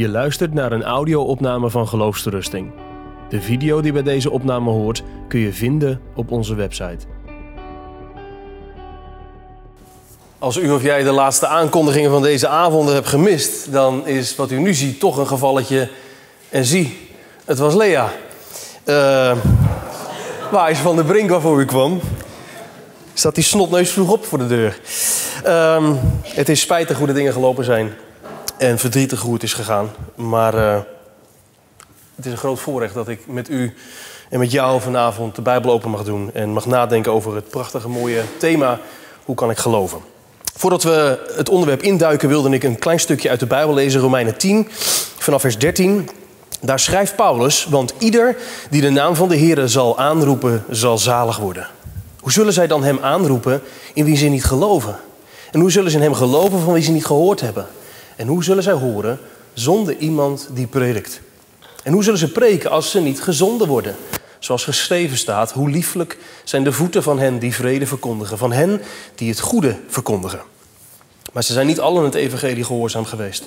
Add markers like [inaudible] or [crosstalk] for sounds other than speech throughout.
Je luistert naar een audio-opname van Geloofsterusting. De video die bij deze opname hoort kun je vinden op onze website. Als u of jij de laatste aankondigingen van deze avonden hebt gemist, dan is wat u nu ziet toch een gevalletje. En zie, het was Lea. Uh, waar is van de brink waarvoor u kwam? Staat die snotneus vroeg op voor de deur. Uh, het is spijtig hoe de dingen gelopen zijn. En verdrietig hoe het is gegaan. Maar uh, het is een groot voorrecht dat ik met u en met jou vanavond de Bijbel open mag doen. En mag nadenken over het prachtige mooie thema: hoe kan ik geloven? Voordat we het onderwerp induiken, wilde ik een klein stukje uit de Bijbel lezen, Romeinen 10, vanaf vers 13. Daar schrijft Paulus: Want ieder die de naam van de Heer zal aanroepen, zal zalig worden. Hoe zullen zij dan hem aanroepen in wie ze niet geloven? En hoe zullen ze in hem geloven van wie ze niet gehoord hebben? En hoe zullen zij horen zonder iemand die predikt? En hoe zullen ze preken als ze niet gezonden worden? Zoals geschreven staat, hoe lieflijk zijn de voeten van hen die vrede verkondigen, van hen die het goede verkondigen. Maar ze zijn niet allen het evangelie gehoorzaam geweest.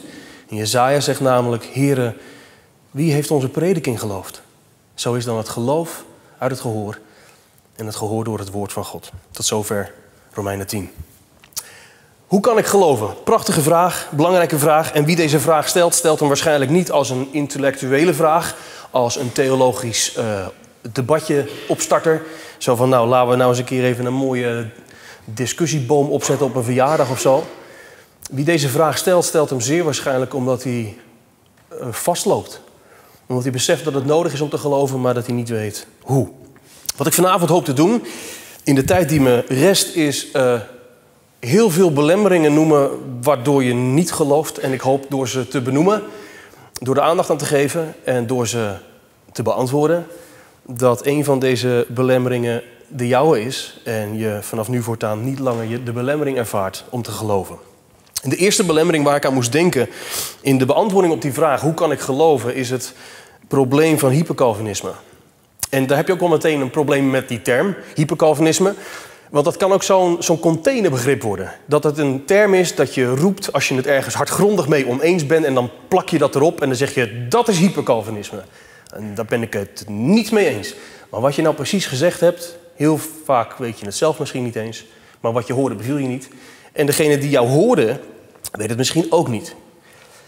En Jezaja zegt namelijk, Heere, wie heeft onze prediking geloofd? Zo is dan het geloof uit het gehoor en het gehoor door het woord van God. Tot zover Romeinen 10. Hoe kan ik geloven? Prachtige vraag, belangrijke vraag. En wie deze vraag stelt, stelt hem waarschijnlijk niet als een intellectuele vraag, als een theologisch uh, debatje opstarter. Zo van, nou, laten we nou eens een keer even een mooie discussieboom opzetten op een verjaardag of zo. Wie deze vraag stelt, stelt hem zeer waarschijnlijk omdat hij uh, vastloopt. Omdat hij beseft dat het nodig is om te geloven, maar dat hij niet weet hoe. Wat ik vanavond hoop te doen, in de tijd die me rest, is uh, heel veel belemmeringen noemen waardoor je niet gelooft. En ik hoop door ze te benoemen, door de aandacht aan te geven en door ze te beantwoorden, dat een van deze belemmeringen de jouwe is en je vanaf nu voortaan niet langer de belemmering ervaart om te geloven. En de eerste belemmering waar ik aan moest denken in de beantwoording op die vraag hoe kan ik geloven, is het probleem van hypercalvinisme. En daar heb je ook wel meteen een probleem met die term, hypercalvinisme. Want dat kan ook zo'n zo'n containerbegrip worden. Dat het een term is dat je roept als je het ergens hardgrondig mee oneens bent... en dan plak je dat erop en dan zeg je dat is hypercalvinisme. En daar ben ik het niet mee eens. Maar wat je nou precies gezegd hebt, heel vaak weet je het zelf misschien niet eens... maar wat je hoorde beviel je niet. En degene die jou hoorde, weet het misschien ook niet.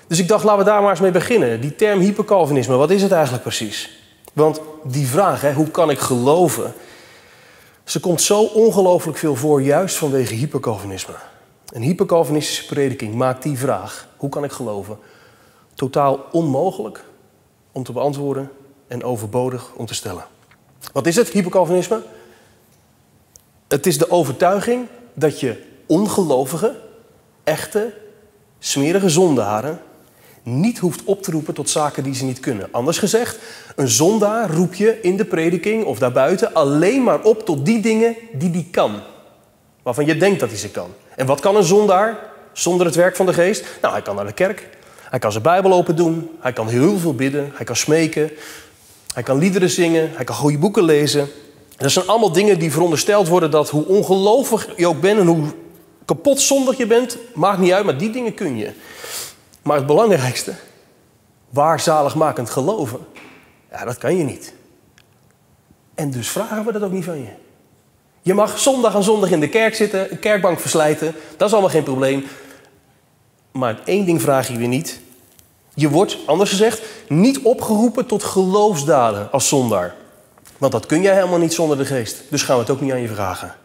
Dus ik dacht, laten we daar maar eens mee beginnen. Die term hypercalvinisme, wat is het eigenlijk precies? Want die vraag, hè, hoe kan ik geloven... Ze komt zo ongelooflijk veel voor, juist vanwege hypercalvinisme. Een hypercalvinistische prediking maakt die vraag, hoe kan ik geloven, totaal onmogelijk om te beantwoorden en overbodig om te stellen. Wat is het, hypercalvinisme? Het is de overtuiging dat je ongelovige, echte, smerige zondaren niet hoeft op te roepen tot zaken die ze niet kunnen. Anders gezegd, een zondaar roep je in de prediking of daarbuiten alleen maar op tot die dingen die die kan. Waarvan je denkt dat hij ze kan. En wat kan een zondaar zonder het werk van de geest? Nou, hij kan naar de kerk. Hij kan zijn Bijbel open doen. Hij kan heel veel bidden. Hij kan smeken. Hij kan liederen zingen. Hij kan goede boeken lezen. dat zijn allemaal dingen die verondersteld worden dat hoe ongelovig je ook bent en hoe kapot zondig je bent, maakt niet uit, maar die dingen kun je. Maar het belangrijkste, waar zaligmakend geloven, ja, dat kan je niet. En dus vragen we dat ook niet van je. Je mag zondag aan zondag in de kerk zitten, een kerkbank verslijten, dat is allemaal geen probleem. Maar één ding vraag je weer niet. Je wordt, anders gezegd, niet opgeroepen tot geloofsdaden als zondaar. Want dat kun jij helemaal niet zonder de geest. Dus gaan we het ook niet aan je vragen.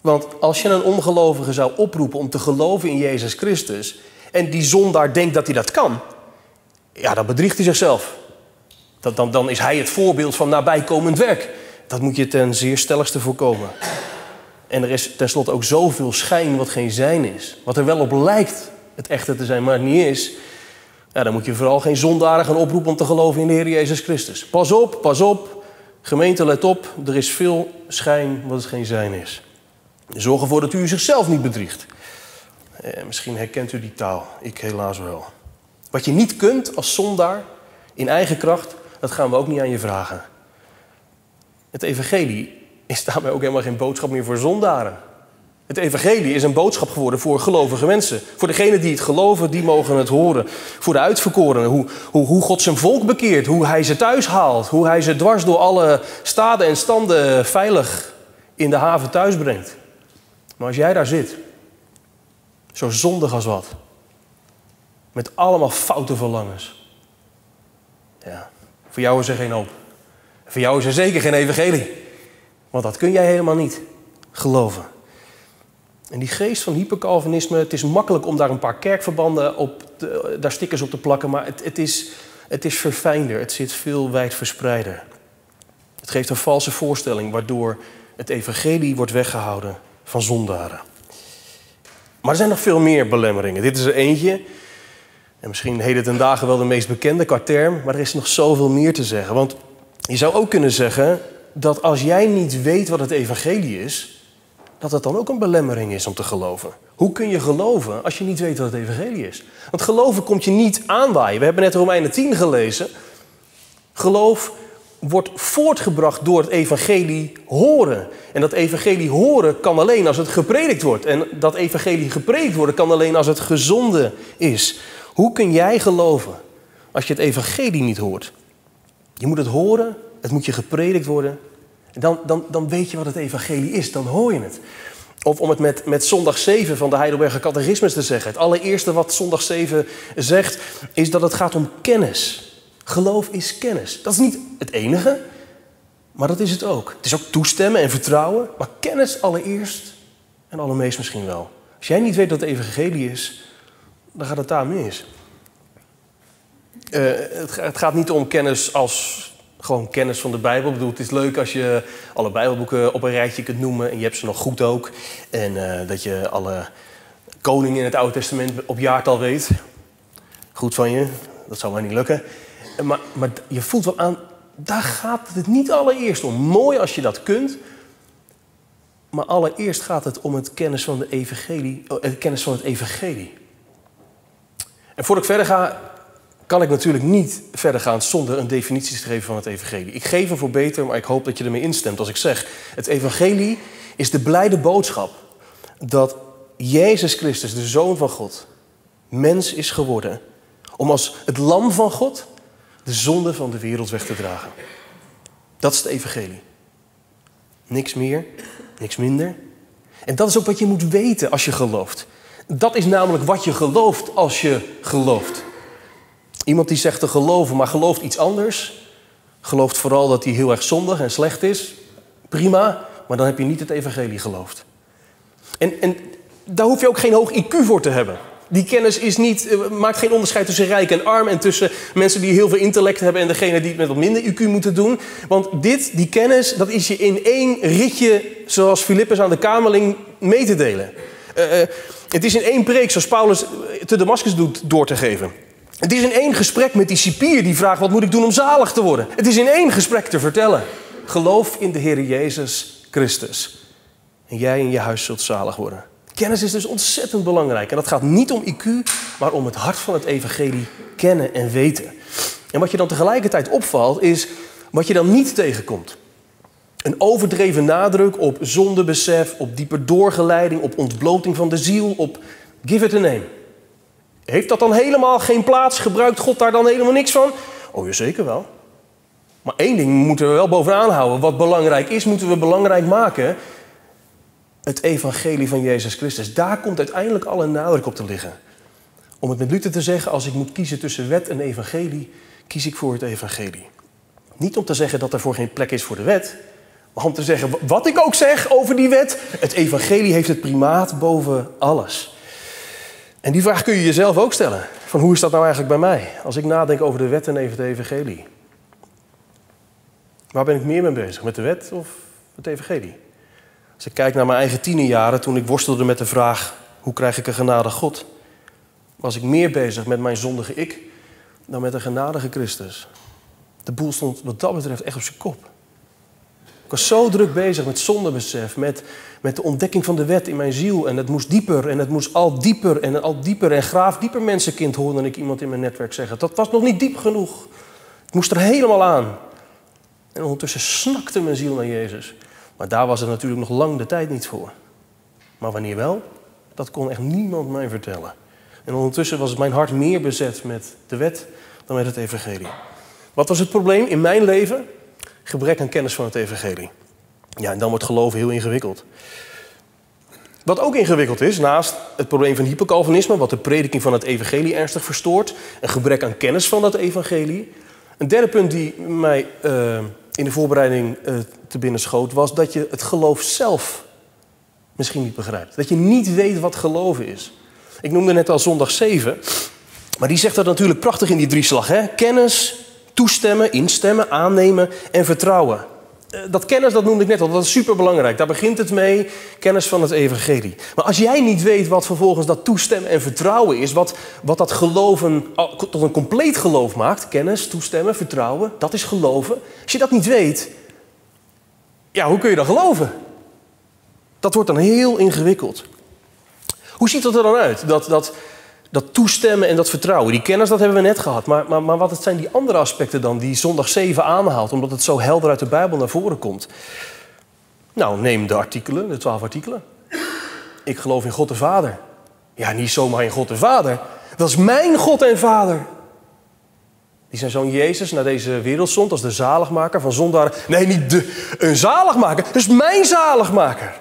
Want als je een ongelovige zou oproepen om te geloven in Jezus Christus, en die zondaar denkt dat hij dat kan, ja, dan bedriegt hij zichzelf. Dat, dan, dan is hij het voorbeeld van nabijkomend werk. Dat moet je ten zeer stelligste voorkomen. En er is tenslotte ook zoveel schijn wat geen zijn is. Wat er wel op lijkt het echte te zijn, maar het niet is. Ja, dan moet je vooral geen zondaren gaan oproepen om te geloven in de Heer Jezus Christus. Pas op, pas op. Gemeente, let op. Er is veel schijn wat het geen zijn is. Zorg ervoor dat u zichzelf niet bedriegt. Eh, misschien herkent u die taal, ik helaas wel. Wat je niet kunt als zondaar in eigen kracht, dat gaan we ook niet aan je vragen. Het evangelie is daarmee ook helemaal geen boodschap meer voor zondaren. Het evangelie is een boodschap geworden voor gelovige mensen. Voor degenen die het geloven, die mogen het horen. Voor de uitverkorenen, hoe, hoe, hoe God zijn volk bekeert, hoe hij ze thuis haalt, hoe hij ze dwars door alle staden en standen veilig in de haven thuis brengt. Maar als jij daar zit, zo zondig als wat, met allemaal foute verlangens, ja, voor jou is er geen hoop. Voor jou is er zeker geen evangelie. Want dat kun jij helemaal niet geloven. En die geest van hypercalvinisme, het is makkelijk om daar een paar kerkverbanden op, daar stickers op te plakken, maar het, het, is, het is verfijnder, het zit veel wijd verspreider. Het geeft een valse voorstelling waardoor het evangelie wordt weggehouden van zondaren. Maar er zijn nog veel meer belemmeringen. Dit is er eentje. En misschien het ten dagen wel de meest bekende qua maar er is nog zoveel meer te zeggen. Want je zou ook kunnen zeggen dat als jij niet weet wat het evangelie is, dat het dan ook een belemmering is om te geloven. Hoe kun je geloven als je niet weet wat het evangelie is? Want geloven komt je niet aanwaaien. We hebben net Romeinen 10 gelezen. Geloof wordt voortgebracht door het evangelie horen. En dat evangelie horen kan alleen als het gepredikt wordt. En dat evangelie gepredikt worden kan alleen als het gezonde is. Hoe kun jij geloven als je het evangelie niet hoort? Je moet het horen, het moet je gepredikt worden. En dan, dan, dan weet je wat het evangelie is, dan hoor je het. Of om het met, met zondag 7 van de Heidelberger Catechismus te zeggen. Het allereerste wat zondag 7 zegt, is dat het gaat om kennis. Geloof is kennis. Dat is niet het enige, maar dat is het ook. Het is ook toestemmen en vertrouwen, maar kennis allereerst en allermeest misschien wel. Als jij niet weet wat het evangelie is, dan gaat het daar mis. Uh, het, het, gaat niet om kennis als gewoon kennis van de Bijbel. Ik bedoel, het is leuk als je alle Bijbelboeken op een rijtje kunt noemen en je hebt ze nog goed ook. En uh, dat je alle koningen in het Oude Testament op jaartal weet. Goed van je, dat zou maar niet lukken. Maar, maar je voelt wel aan, daar gaat het niet allereerst om. Mooi als je dat kunt. Maar allereerst gaat het om het kennis van, de evangelie, het eh, kennis van het evangelie. En voordat ik verder ga, kan ik natuurlijk niet verder gaan zonder een definitie te geven van het evangelie. Ik geef hem voor beter, maar ik hoop dat je ermee instemt als ik zeg... het evangelie is de blijde boodschap dat Jezus Christus, de Zoon van God, mens is geworden... om als het lam van God de zonde van de wereld weg te dragen. Dat is het evangelie. Niks meer, niks minder. En dat is ook wat je moet weten als je gelooft. Dat is namelijk wat je gelooft als je gelooft. Iemand die zegt te geloven, maar gelooft iets anders, gelooft vooral dat hij heel erg zondig en slecht is, prima, maar dan heb je niet het evangelie geloofd. En, en daar hoef je ook geen hoog IQ voor te hebben. Die kennis is niet, eh, maakt geen onderscheid tussen rijk en arm en tussen mensen die heel veel intellect hebben en degene die het met wat minder IQ moeten doen. Want dit, die kennis, dat is je in één ritje, zoals Filippus aan de Kamerling, mee te delen. Uh, het is in één preek, zoals Paulus te Damascus doet, door te geven. Het is in één gesprek met die cipier die vraagt: wat moet ik doen om zalig te worden? Het is in één gesprek te vertellen. Geloof in de Heer Jezus Christus. En jij en je huis zult zalig worden. Kennis is dus ontzettend belangrijk. En dat gaat niet om IQ, maar om het hart van het evangelie kennen en weten. En wat je dan tegelijkertijd opvalt, is wat je dan niet tegenkomt. Een overdreven nadruk op zondebesef, op dieper doorgeleiding, op ontbloting van de ziel, op give it a name. Heeft dat dan helemaal geen plaats? Gebruikt God daar dan helemaal niks van? Oh, zeker wel. Maar één ding moeten we wel bovenaan houden. Wat belangrijk is, moeten we belangrijk maken. Het evangelie van Jezus Christus. Daar komt uiteindelijk alle nadruk op te liggen. Om het met Luther te zeggen, als ik moet kiezen tussen wet en evangelie, kies ik voor het evangelie. Niet om te zeggen dat er voor geen plek is voor de wet, maar om te zeggen wat ik ook zeg over die wet, het evangelie heeft het primaat boven alles. En die vraag kun je jezelf ook stellen. Van hoe is dat nou eigenlijk bij mij? Als ik nadenk over de wet en even de evangelie. Waar ben ik meer mee bezig? Met de wet of het evangelie? Als ik kijk naar mijn eigen tienerjaren, toen ik worstelde met de vraag... hoe krijg ik een genade God? Was ik meer bezig met mijn zondige ik dan met een genadige Christus. De boel stond wat dat betreft echt op zijn kop. Ik was zo druk bezig met zondebesef, met, met de ontdekking van de wet in mijn ziel. En het moest dieper en het moest al dieper en al dieper. En graaf dieper mensenkind hoorde ik iemand in mijn netwerk zeggen. Dat was nog niet diep genoeg. Ik moest er helemaal aan. En ondertussen snakte mijn ziel naar Jezus. Maar daar was het natuurlijk nog lang de tijd niet voor. Maar wanneer wel, dat kon echt niemand mij vertellen. En ondertussen was mijn hart meer bezet met de wet dan met het evangelie. Wat was het probleem in mijn leven? Gebrek aan kennis van het evangelie. Ja, en dan wordt geloven heel ingewikkeld. Wat ook ingewikkeld is, naast het probleem van hypercalvinisme, wat de prediking van het evangelie ernstig verstoort, een gebrek aan kennis van dat evangelie. Een derde punt die mij uh, in de voorbereiding uh, te binnen schoot, was dat je het geloof zelf misschien niet begrijpt. Dat je niet weet wat geloven is. Ik noemde net al zondag 7, maar die zegt dat natuurlijk prachtig in die drieslag. Hè? Kennis, toestemmen, instemmen, aannemen en vertrouwen. Eh, dat kennis, dat noemde ik net al, dat is superbelangrijk. Daar begint het mee, kennis van het evangelie. Maar als jij niet weet wat vervolgens dat toestemmen en vertrouwen is, wat, wat dat geloven tot een compleet geloof maakt, kennis, toestemmen, vertrouwen, dat is geloven. Als je dat niet weet, ja, hoe kun je dan geloven? Dat wordt dan heel ingewikkeld. Hoe ziet dat er dan uit? Dat, dat, dat toestemmen en dat vertrouwen. Die kennis, dat hebben we net gehad. Maar, maar, maar wat zijn die andere aspecten dan die zondag 7 aanhaalt, omdat het zo helder uit de Bijbel naar voren komt? Nou, neem de artikelen, de twaalf artikelen. Ik geloof in God de Vader. Ja, niet zomaar in God de Vader. Dat is mijn God en Vader. Die zijn zoon Jezus naar deze wereld zond als de zaligmaker van zondaar. Nee, niet de, een zaligmaker. Dat is mijn zaligmaker.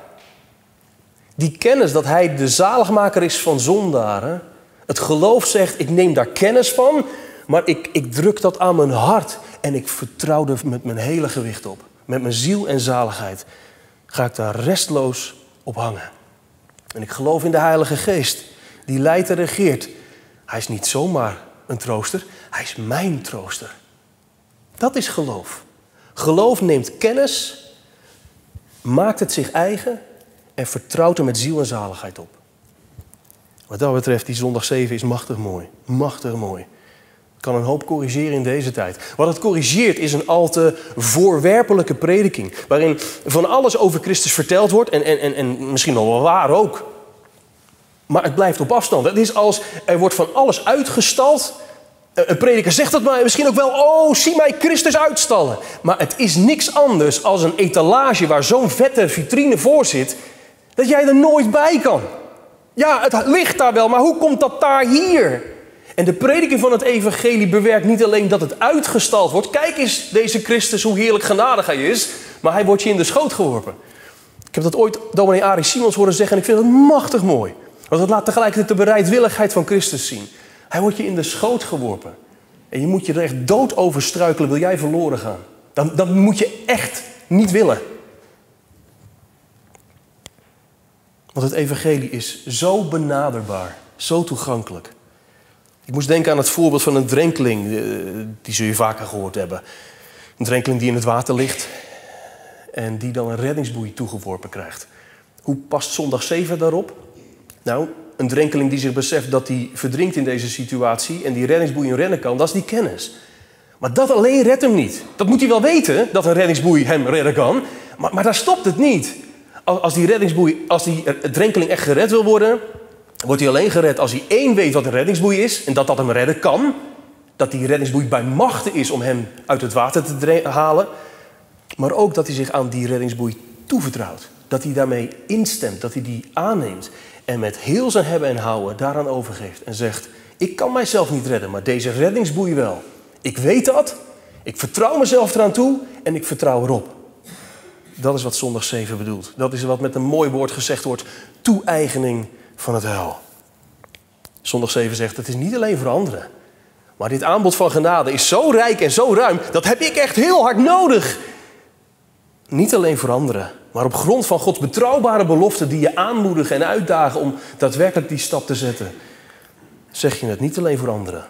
Die kennis dat hij de zaligmaker is van zondaren, het geloof zegt, ik neem daar kennis van, maar ik, ik druk dat aan mijn hart en ik vertrouw er met mijn hele gewicht op. Met mijn ziel en zaligheid ga ik daar restloos op hangen. En ik geloof in de Heilige Geest, die leidt en regeert. Hij is niet zomaar een trooster, hij is mijn trooster. Dat is geloof. Geloof neemt kennis, maakt het zich eigen en vertrouwt er met ziel en zaligheid op. Wat dat betreft, die zondag 7 is machtig mooi. Machtig mooi. Kan een hoop corrigeren in deze tijd. Wat het corrigeert is een al te voorwerpelijke prediking. Waarin van alles over Christus verteld wordt. En, en, en, en misschien wel waar ook. Maar het blijft op afstand. Het is als er wordt van alles uitgestald. Een prediker zegt dat maar misschien ook wel. Oh, zie mij Christus uitstallen. Maar het is niks anders als een etalage waar zo'n vette vitrine voor zit. Dat jij er nooit bij kan. Ja, het ligt daar wel, maar hoe komt dat daar hier? En de prediking van het evangelie bewerkt niet alleen dat het uitgestald wordt. Kijk eens deze Christus, hoe heerlijk genadig hij is. Maar hij wordt je in de schoot geworpen. Ik heb dat ooit dominee Arie Simons horen zeggen en ik vind het machtig mooi. Want het laat tegelijkertijd de bereidwilligheid van Christus zien. Hij wordt je in de schoot geworpen. En je moet je er echt dood over struikelen, wil jij verloren gaan. Dan, dan moet je echt niet willen. Want het evangelie is zo benaderbaar, zo toegankelijk. Ik moest denken aan het voorbeeld van een drenkeling, eh, die zul je vaker gehoord hebben. Een drenkeling die in het water ligt en die dan een reddingsboei toegeworpen krijgt. Hoe past zondag 7 daarop? Nou, een drenkeling die zich beseft dat hij verdrinkt in deze situatie en die reddingsboei in rennen kan, dat is die kennis. Maar dat alleen redt hem niet. Dat moet hij wel weten, dat een reddingsboei hem redden kan. Maar, maar daar stopt het niet. Als die reddingsboei, als die drenkeling echt gered wil worden, wordt hij alleen gered als hij één weet wat een reddingsboei is en dat dat hem redden kan. Dat die reddingsboei bij machten is om hem uit het water te halen. Maar ook dat hij zich aan die reddingsboei toevertrouwt. Dat hij daarmee instemt, dat hij die aanneemt. En met heel zijn hebben en houden daaraan overgeeft. En zegt, ik kan mijzelf niet redden, maar deze reddingsboei wel. Ik weet dat, ik vertrouw mezelf eraan toe en ik vertrouw erop. Dat is wat zondag 7 bedoelt. Dat is wat met een mooi woord gezegd wordt: toe-eigening van het hel. Zondag 7 zegt: het is niet alleen voor anderen. Maar dit aanbod van genade is zo rijk en zo ruim, dat heb ik echt heel hard nodig. Niet alleen voor anderen, maar op grond van Gods betrouwbare beloften die je aanmoedigen en uitdagen om daadwerkelijk die stap te zetten, zeg je het niet alleen voor anderen,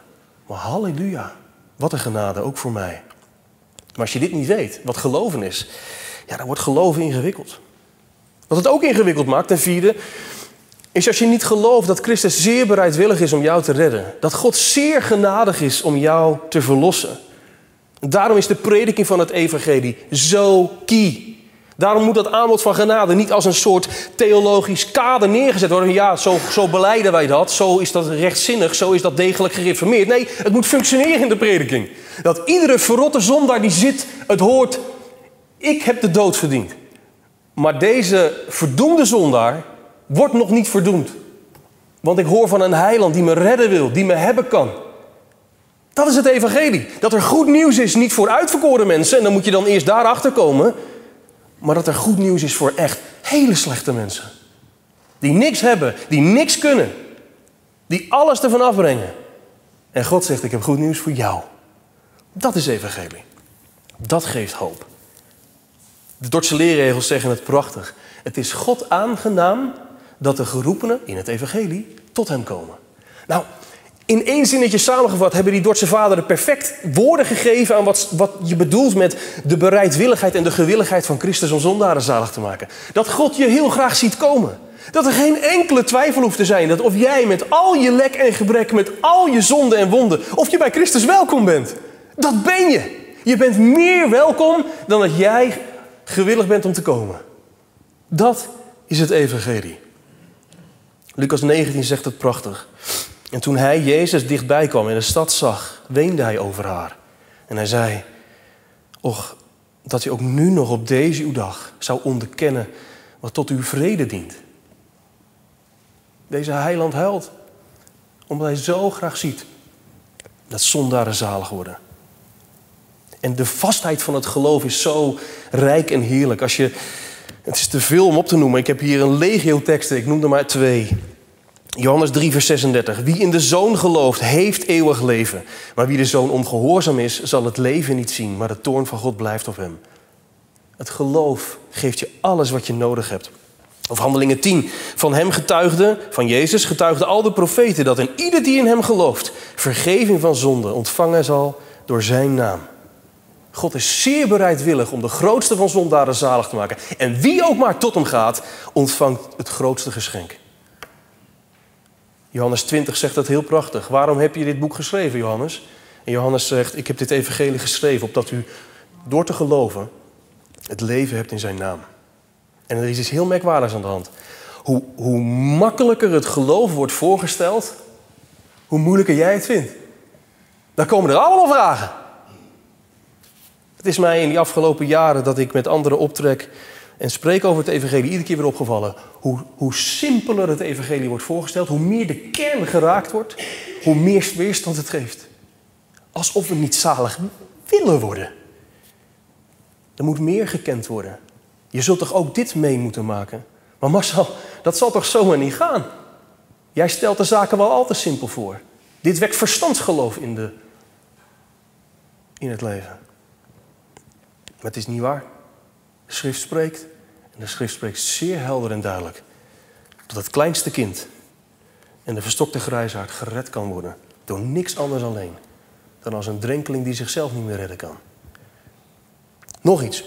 maar halleluja, wat een genade ook voor mij. Maar als je dit niet weet, wat geloven is, ja, dan wordt geloven ingewikkeld. Wat het ook ingewikkeld maakt, ten vierde, is als je niet gelooft dat Christus zeer bereidwillig is om jou te redden. Dat God zeer genadig is om jou te verlossen. Daarom is de prediking van het evangelie zo key. Daarom moet dat aanbod van genade niet als een soort theologisch kader neergezet worden. Ja, zo, zo beleiden wij dat, zo is dat rechtzinnig, zo is dat degelijk gereformeerd. Nee, het moet functioneren in de prediking. Dat iedere verrotte zondaar die zit, het hoort ik heb de dood verdiend. Maar deze verdoemde zondaar, word nog niet verdoemd. Want ik hoor van een heiland die me redden wil, die me hebben kan. Dat is het evangelie. Dat er goed nieuws is, niet voor uitverkoren mensen, en dan moet je dan eerst daarachter komen. Maar dat er goed nieuws is voor echt hele slechte mensen. Die niks hebben, die niks kunnen. Die alles ervan afbrengen. En God zegt, ik heb goed nieuws voor jou. Dat is evangelie. Dat geeft hoop. De Dordtse leerregels zeggen het prachtig. Het is God aangenaam dat de geroepenen in het evangelie tot hem komen. Nou, in één zinnetje samengevat hebben die Dordtse vaderen perfect woorden gegeven aan wat, wat je bedoelt met de bereidwilligheid en de gewilligheid van Christus om zondaren zalig te maken. Dat God je heel graag ziet komen. Dat er geen enkele twijfel hoeft te zijn dat of jij met al je lek en gebrek, met al je zonden en wonden, of je bij Christus welkom bent. Dat ben je. Je bent meer welkom dan dat jij gewillig bent om te komen. Dat is het evangelie. Lucas 19 zegt het prachtig. En toen hij Jezus dichtbij kwam en de stad zag, weende hij over haar. En hij zei, och, dat u ook nu nog op deze uw dag zou onderkennen wat tot uw vrede dient. Deze heiland huilt, omdat hij zo graag ziet dat zondaren zalig worden. En de vastheid van het geloof is zo rijk en heerlijk. Als je, het is te veel om op te noemen. Ik heb hier een legio teksten, ik noem er maar twee. Johannes 3, vers 36. Wie in de zoon gelooft, heeft eeuwig leven. Maar wie de zoon ongehoorzaam is, zal het leven niet zien, maar de toorn van God blijft op hem. Het geloof geeft je alles wat je nodig hebt. Of handelingen 10. Van hem getuigde, van Jezus getuigden al de profeten dat in ieder die in hem gelooft, vergeving van zonde ontvangen zal door zijn naam. God is zeer bereidwillig om de grootste van zondaren zalig te maken. En wie ook maar tot hem gaat, ontvangt het grootste geschenk. Johannes 20 zegt dat heel prachtig. Waarom heb je dit boek geschreven, Johannes? En Johannes zegt: Ik heb dit evangelie geschreven opdat u door te geloven het leven hebt in zijn naam. En er is iets heel merkwaardigs aan de hand. Hoe, hoe makkelijker het geloof wordt voorgesteld, hoe moeilijker jij het vindt. Dan komen er allemaal vragen. Het is mij in die afgelopen jaren dat ik met anderen optrek en spreek over het evangelie iedere keer weer opgevallen. Hoe, hoe simpeler het evangelie wordt voorgesteld, hoe meer de kern geraakt wordt, hoe meer weerstand het geeft. Alsof we niet zalig willen worden. Er moet meer gekend worden. Je zult toch ook dit mee moeten maken? Maar Marcel, dat zal toch zomaar niet gaan? Jij stelt de zaken wel al te simpel voor. Dit wekt verstandsgeloof in, de, in het leven. Maar het is niet waar. De schrift spreekt. En de schrift spreekt zeer helder en duidelijk. Dat het kleinste kind en de verstokte grijsaard gered kan worden. Door niks anders alleen. Dan als een drenkeling die zichzelf niet meer redden kan. Nog iets.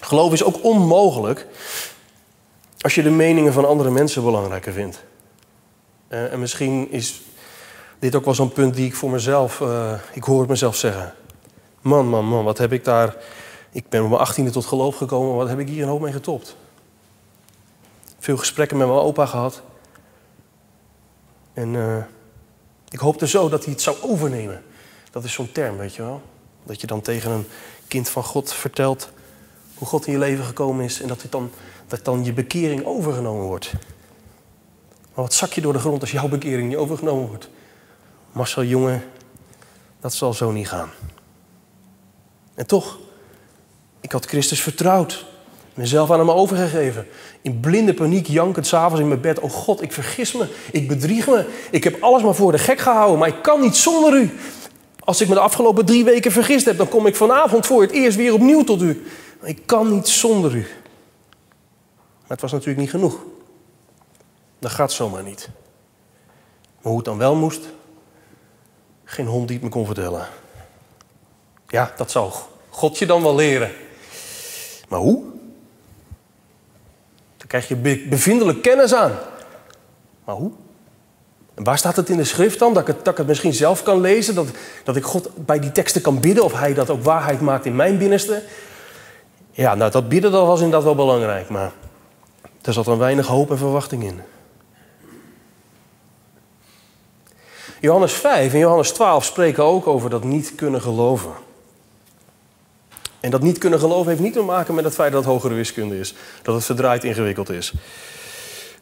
Geloof is ook onmogelijk als je de meningen van andere mensen belangrijker vindt. Uh, en misschien is dit ook wel zo'n punt die ik voor mezelf, uh, ik hoor het mezelf zeggen. Man, man, man, wat heb ik daar ik ben op mijn achttiende tot geloof gekomen. Wat heb ik hier een hoop mee getopt? Veel gesprekken met mijn opa gehad. En uh, ik hoopte zo dat hij het zou overnemen. Dat is zo'n term, weet je wel. Dat je dan tegen een kind van God vertelt hoe God in je leven gekomen is. En dat, het dan, dat dan je bekering overgenomen wordt. Maar wat zak je door de grond als jouw bekering niet overgenomen wordt? Marcel, jongen, dat zal zo niet gaan. En toch, ik had Christus vertrouwd. Mezelf aan hem overgegeven. In blinde paniek jankend s'avonds in mijn bed. Oh God, ik vergis me. Ik bedrieg me. Ik heb alles maar voor de gek gehouden. Maar ik kan niet zonder u. Als ik me de afgelopen drie weken vergist heb, dan kom ik vanavond voor het eerst weer opnieuw tot u. Ik kan niet zonder u. Maar het was natuurlijk niet genoeg. Dat gaat zomaar niet. Maar hoe het dan wel moest, geen hond die het me kon vertellen. Ja, dat zou God je dan wel leren. Maar hoe? Dan krijg je bevindelijk kennis aan. Maar hoe? En waar staat het in de schrift dan? Dat ik het, dat ik het misschien zelf kan lezen? Dat, dat ik God bij die teksten kan bidden? Of hij dat ook waarheid maakt in mijn binnenste? Ja, nou dat bidden dat was inderdaad wel belangrijk. Maar er zat dan weinig hoop en verwachting in. Johannes 5 en Johannes 12 spreken ook over dat niet kunnen geloven. En dat niet kunnen geloven heeft niet te maken met het feit dat het hogere wiskunde is. Dat het verdraaid ingewikkeld is.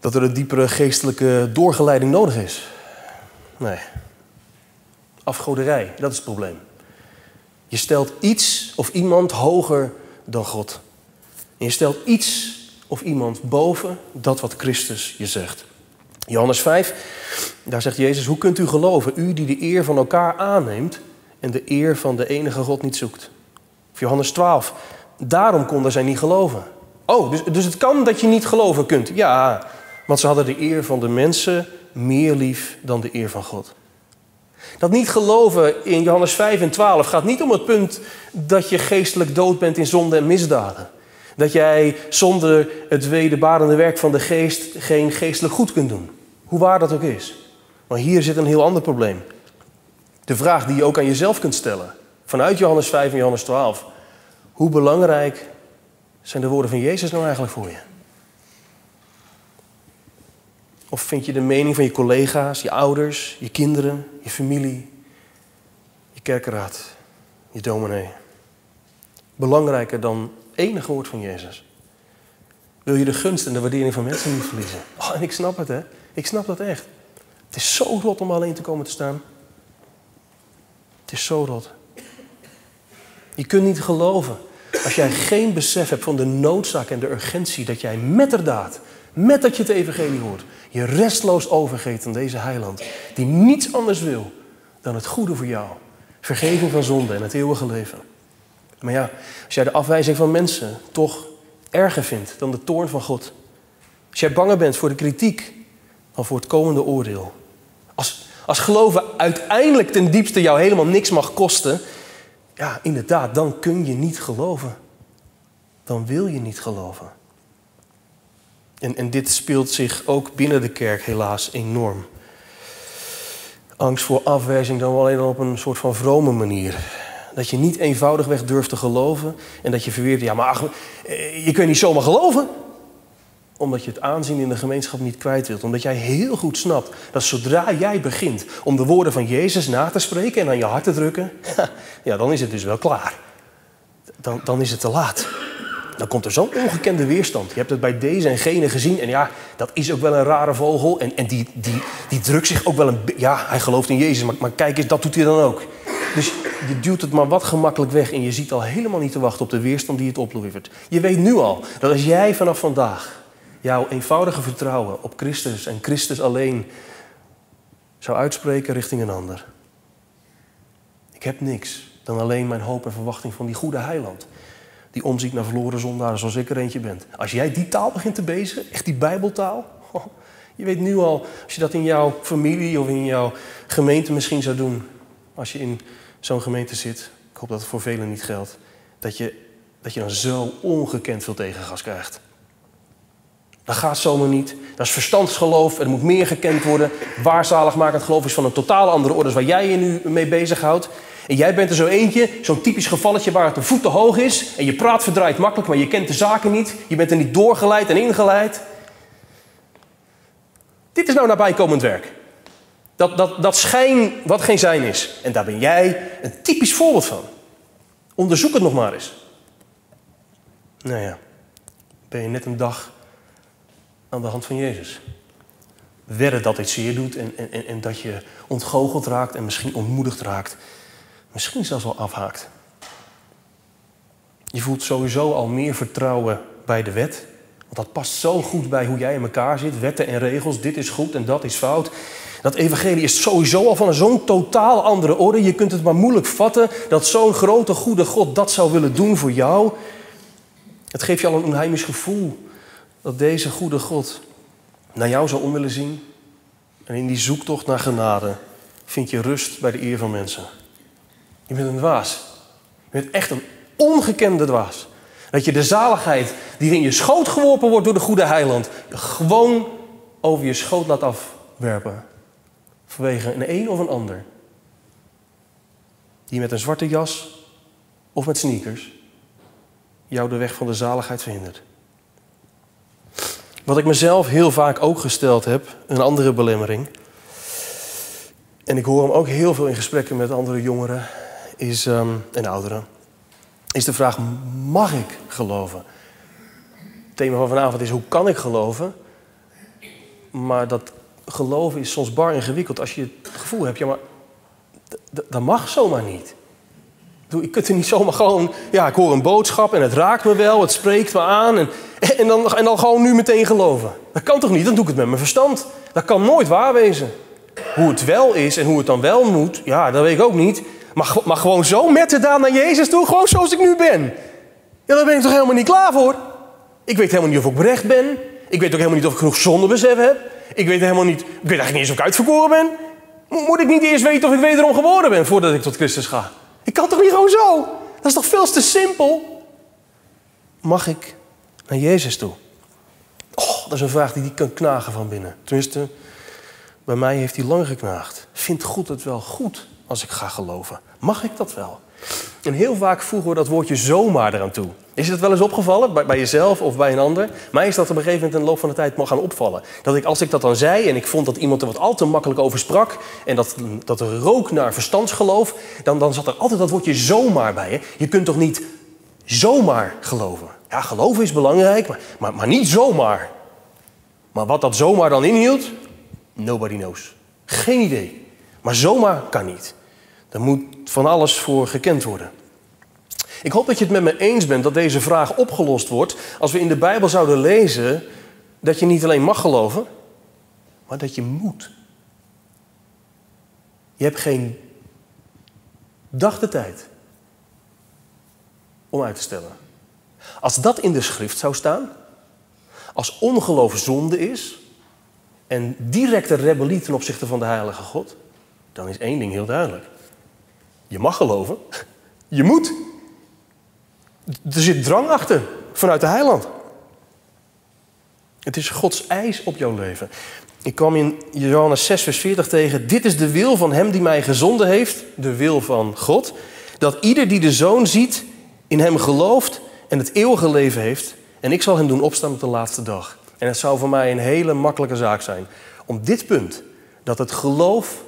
dat er een diepere geestelijke doorgeleiding nodig is. Nee. Afgoderij, dat is het probleem. Je stelt iets of iemand hoger dan God. Je stelt iets of iemand boven dat wat Christus je zegt. Johannes 5, daar zegt Jezus, hoe kunt u geloven, u die de eer van elkaar aanneemt en de eer van de enige God niet zoekt? Of Johannes 12, daarom konden zij niet geloven. Oh, dus, dus het kan dat je niet geloven kunt. Ja, want ze hadden de eer van de mensen meer lief dan de eer van God. Dat niet geloven in Johannes 5 en 12 gaat niet om het punt dat je geestelijk dood bent in zonde en misdaden. Dat jij zonder het wederbarende werk van de geest geen geestelijk goed kunt doen. Hoe waar dat ook is. Maar hier zit een heel ander probleem. De vraag die je ook aan jezelf kunt stellen. Vanuit Johannes 5 en Johannes 12. Hoe belangrijk zijn de woorden van Jezus nou eigenlijk voor je? Of vind je de mening van je collega's, je ouders, je kinderen, je familie, je kerkraad, je dominee belangrijker dan enige woord van Jezus? Wil je de gunst en de waardering van mensen niet verliezen? Oh, en ik snap het, hè? Ik snap dat echt. Het is zo rot om alleen te komen te staan. Het is zo rot. Je kunt niet geloven als jij geen besef hebt van de noodzaak en de urgentie dat jij met de daad, met dat je het evangelie hoort, je restloos overgeeft aan deze heiland, die niets anders wil dan het goede voor jou. Vergeving van zonde en het eeuwige leven. Maar ja, als jij de afwijzing van mensen toch erger vindt dan de toorn van God. Als jij banger bent voor de kritiek dan voor het komende oordeel. Als, als geloven uiteindelijk ten diepste jou helemaal niks mag kosten. Ja, inderdaad, dan kun je niet geloven. Dan wil je niet geloven. En, en dit speelt zich ook binnen de kerk helaas enorm. Angst voor afwijzing dan wel alleen op een soort van vrome manier. Dat je niet eenvoudigweg durft te geloven en dat je verweert, ja maar ach, je kunt niet zomaar geloven. Omdat je het aanzien in de gemeenschap niet kwijt wilt. Omdat jij heel goed snapt dat zodra jij begint om de woorden van Jezus na te spreken en aan je hart te drukken, [laughs] ja dan is het dus wel klaar. Dan, dan is het te laat dan komt er zo'n ongekende weerstand. Je hebt het bij deze en gene gezien. En ja, dat is ook wel een rare vogel. En, en die, die, die drukt zich ook wel een... Ja, hij gelooft in Jezus, maar, maar kijk eens, dat doet hij dan ook. Dus je duwt het maar wat gemakkelijk weg. En je ziet al helemaal niet te wachten op de weerstand die het oplevert. Je weet nu al dat als jij vanaf vandaag jouw eenvoudige vertrouwen op Christus en Christus alleen zou uitspreken richting een ander. Ik heb niks dan alleen mijn hoop en verwachting van die goede heiland die omziet naar verloren zondaren zoals ik er eentje ben. Als jij die taal begint te bezigen, echt die bijbeltaal, [laughs] je weet nu al, als je dat in jouw familie of in jouw gemeente misschien zou doen, als je in zo'n gemeente zit, ik hoop dat het voor velen niet geldt, dat je, dat je dan zo ongekend veel tegengas krijgt. Dat gaat zomaar niet. Dat is verstandsgeloof. Er moet meer gekend worden. Waarzaligmakend geloof is van een totaal andere orde waar jij je nu mee bezighoudt. En jij bent er zo eentje, zo'n typisch gevalletje waar het een voet te hoog is. En je praat verdraaid makkelijk, maar je kent de zaken niet. Je bent er niet doorgeleid en ingeleid. Dit is nou nabijkomend werk. Dat, dat, dat schijn wat geen zijn is. En daar ben jij een typisch voorbeeld van. Onderzoek het nog maar eens. Nou ja, ben je net een dag aan de hand van Jezus. Wedden dat dit zeer doet en, en, en dat je ontgoocheld raakt en misschien ontmoedigd raakt misschien zelfs wel afhaakt. Je voelt sowieso al meer vertrouwen bij de wet. Want dat past zo goed bij hoe jij in elkaar zit. Wetten en regels, dit is goed en dat is fout. Dat evangelie is sowieso al van zo'n totaal andere orde. Je kunt het maar moeilijk vatten dat zo'n grote goede God dat zou willen doen voor jou. Het geeft je al een onheimisch gevoel dat deze goede God naar jou zou om willen zien. En in die zoektocht naar genade vind je rust bij de eer van mensen. Je bent een dwaas. Je bent echt een ongekende dwaas. Dat je de zaligheid die in je schoot geworpen wordt door de goede heiland, gewoon over je schoot laat afwerpen. Vanwege een een of een ander. Die met een zwarte jas of met sneakers jou de weg van de zaligheid verhindert. Wat ik mezelf heel vaak ook gesteld heb, een andere belemmering. En ik hoor hem ook heel veel in gesprekken met andere jongeren is, um, en ouderen, is de vraag: mag ik geloven? Het thema van vanavond is: hoe kan ik geloven? Maar dat geloven is soms bar ingewikkeld als je het gevoel hebt, ja, maar dat mag zomaar niet. Je kunt er niet zomaar gewoon, ja, ik hoor een boodschap en het raakt me wel, het spreekt me aan en, en, dan, en dan gewoon nu meteen geloven. Dat kan toch niet? Dan doe ik het met mijn verstand. Dat kan nooit waar wezen. Hoe het wel is en hoe het dan wel moet, ja, dat weet ik ook niet. Maar, maar gewoon zo met de daan naar Jezus toe, gewoon zoals ik nu ben. Ja, daar ben ik toch helemaal niet klaar voor? Ik weet helemaal niet of ik berecht ben. Ik weet ook helemaal niet of ik genoeg zondebesef heb. Ik weet helemaal niet, ik weet eigenlijk niet eens of ik uitverkoren ben. Moet ik niet eerst weten of ik wederom geboren ben voordat ik tot Christus ga? Ik kan toch niet gewoon zo? Dat is toch veel te simpel? Mag ik naar Jezus toe? Oh, dat is een vraag die die kan knagen van binnen. Tenminste, bij mij heeft hij lang geknaagd. Vindt God het wel goed als ik ga geloven? Mag ik dat wel? En heel vaak voegen we dat woordje zomaar eraan toe. Is het wel eens opgevallen, bij, bij, jezelf of bij een ander? Mij is dat op een gegeven moment in de loop van de tijd mag gaan opvallen. Dat ik, als ik dat dan zei en ik vond dat iemand er wat al te makkelijk over sprak... en dat, dat rook naar verstandsgeloof... Dan, dan zat er altijd dat woordje zomaar bij. Hè? Je kunt toch niet zomaar geloven? Ja, geloven is belangrijk, maar, maar, maar niet zomaar. Maar wat dat zomaar dan inhield, nobody knows. Geen idee. Maar zomaar kan niet. Er moet van alles voor gekend worden. Ik hoop dat je het met me eens bent dat deze vraag opgelost wordt als we in de Bijbel zouden lezen dat je niet alleen mag geloven, maar dat je moet. Je hebt geen dag de tijd om uit te stellen. Als dat in de schrift zou staan, als ongeloof zonde is en directe rebellie ten opzichte van de heilige God, dan is één ding heel duidelijk. Je mag geloven, je moet. Er zit drang achter vanuit de heiland. Het is Gods eis op jouw leven. Ik kwam in Johannes 6, vers 40 tegen. Dit is de wil van hem die mij gezonden heeft, de wil van God. Dat ieder die de zoon ziet, in hem gelooft en het eeuwige leven heeft. En ik zal hem doen opstaan op de laatste dag. En het zou voor mij een hele makkelijke zaak zijn. Om dit punt, dat het geloof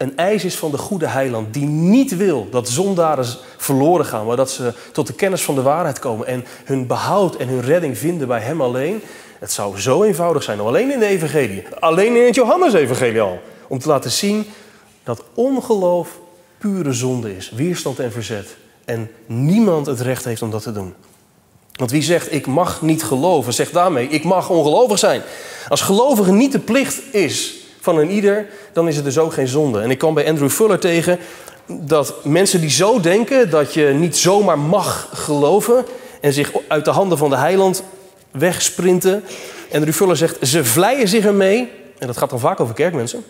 een eis is van de goede heiland. Die niet wil dat zondaren verloren gaan, maar dat ze tot de kennis van de waarheid komen. En hun behoud en hun redding vinden bij hem alleen. Het zou zo eenvoudig zijn, alleen in de evangelie. Alleen in het Johannes-evangelie al. Om te laten zien dat ongeloof pure zonde is. Weerstand en verzet. En niemand het recht heeft om dat te doen. Want wie zegt ik mag niet geloven, zegt daarmee ik mag ongelovig zijn. Als gelovige niet de plicht is van een ieder, dan is het dus ook geen zonde. En ik kwam bij Andrew Fuller tegen dat mensen die zo denken dat je niet zomaar mag geloven en zich uit de handen van de heiland wegsprinten. Andrew Fuller zegt ze vleien zich ermee, en dat gaat dan vaak over kerkmensen,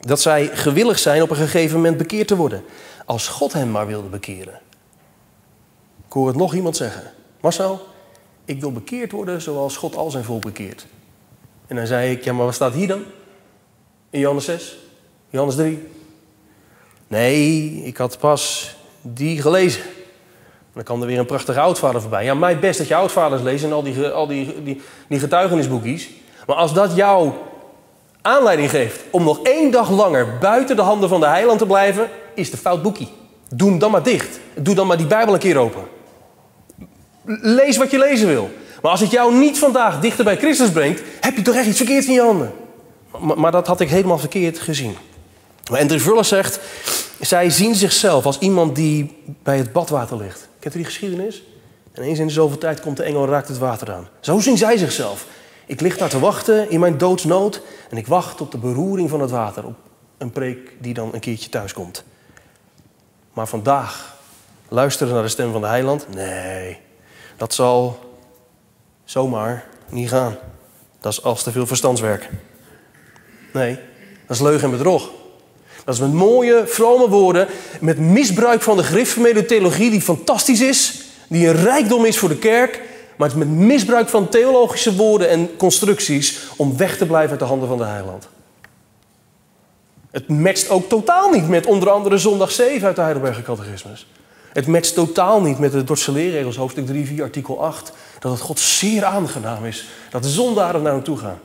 dat zij gewillig zijn op een gegeven moment bekeerd te worden. Als God hen maar wilde bekeren. Ik hoor het nog iemand zeggen. Marcel, ik wil bekeerd worden zoals God al zijn volk bekeert. En dan zei ik, ja, maar wat staat hier dan? In Johannes 6? Johannes 3? Nee, ik had pas die gelezen. Dan kwam er weer een prachtige oudvader voorbij. Ja, mij best dat je oudvaders lezen en al die, al die, die, die getuigenisboekjes. Maar als dat jou aanleiding geeft om nog één dag langer buiten de handen van de heiland te blijven, is de fout boekie. Doe hem dan maar dicht. Doe dan maar die Bijbel een keer open. Lees wat je lezen wil. Maar als het jou niet vandaag dichter bij Christus brengt, heb je toch echt iets verkeerd in je handen. Maar, dat had ik helemaal verkeerd gezien. Maar Andrew Vuller zegt, zij zien zichzelf als iemand die bij het badwater ligt. Kent u die geschiedenis? En eens in de zoveel tijd komt de engel en raakt het water aan. Zo zien zij zichzelf. Ik lig daar te wachten in mijn doodsnood en ik wacht op de beroering van het water. Op een preek die dan een keertje thuis komt. Maar vandaag luisteren naar de stem van de heiland? Nee, dat zal zomaar niet gaan. Dat is als te veel verstandswerk. Nee, dat is leugen en bedrog. Dat is met mooie, vrome woorden, met misbruik van de gereformeerde theologie die fantastisch is, die een rijkdom is voor de kerk, maar het is met misbruik van theologische woorden en constructies om weg te blijven uit de handen van de heiland. Het matcht ook totaal niet met onder andere zondag 7 uit de Heidelberger Catechismus. Het matcht totaal niet met de Dordtse leerregels, hoofdstuk 3, 4, artikel 8. Dat het God zeer aangenaam is dat de zondaren naar hem toe gaan.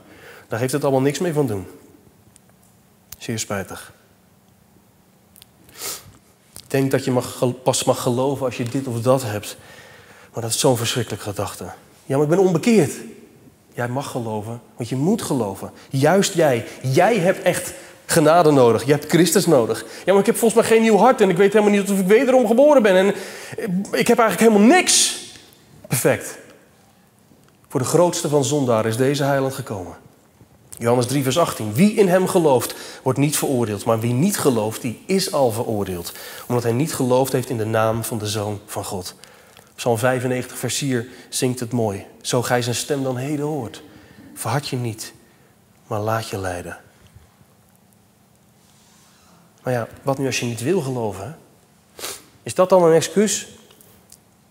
Daar heeft het allemaal niks mee van doen. Zeer spijtig. Ik denk dat je pas mag geloven als je dit of dat hebt. Maar dat is zo'n verschrikkelijke gedachte. Ja, maar ik ben onbekeerd. Jij mag geloven, want je moet geloven. Juist jij. Jij hebt echt genade nodig. Je hebt Christus nodig. Ja, maar ik heb volgens mij geen nieuw hart en ik weet helemaal niet of ik wederom geboren ben. En ik heb eigenlijk helemaal niks. Perfect. Voor de grootste van zondaren is deze heiland gekomen. Johannes 3, vers 18. Wie in hem gelooft, wordt niet veroordeeld. Maar wie niet gelooft, die is al veroordeeld. Omdat hij niet geloofd heeft in de naam van de Zoon van God. Psalm 95, vers 4 zingt het mooi. Zo gij zijn stem dan heden hoort. Verhard je niet, maar laat je leiden. Maar ja, wat nu als je niet wil geloven? Is dat dan een excuus?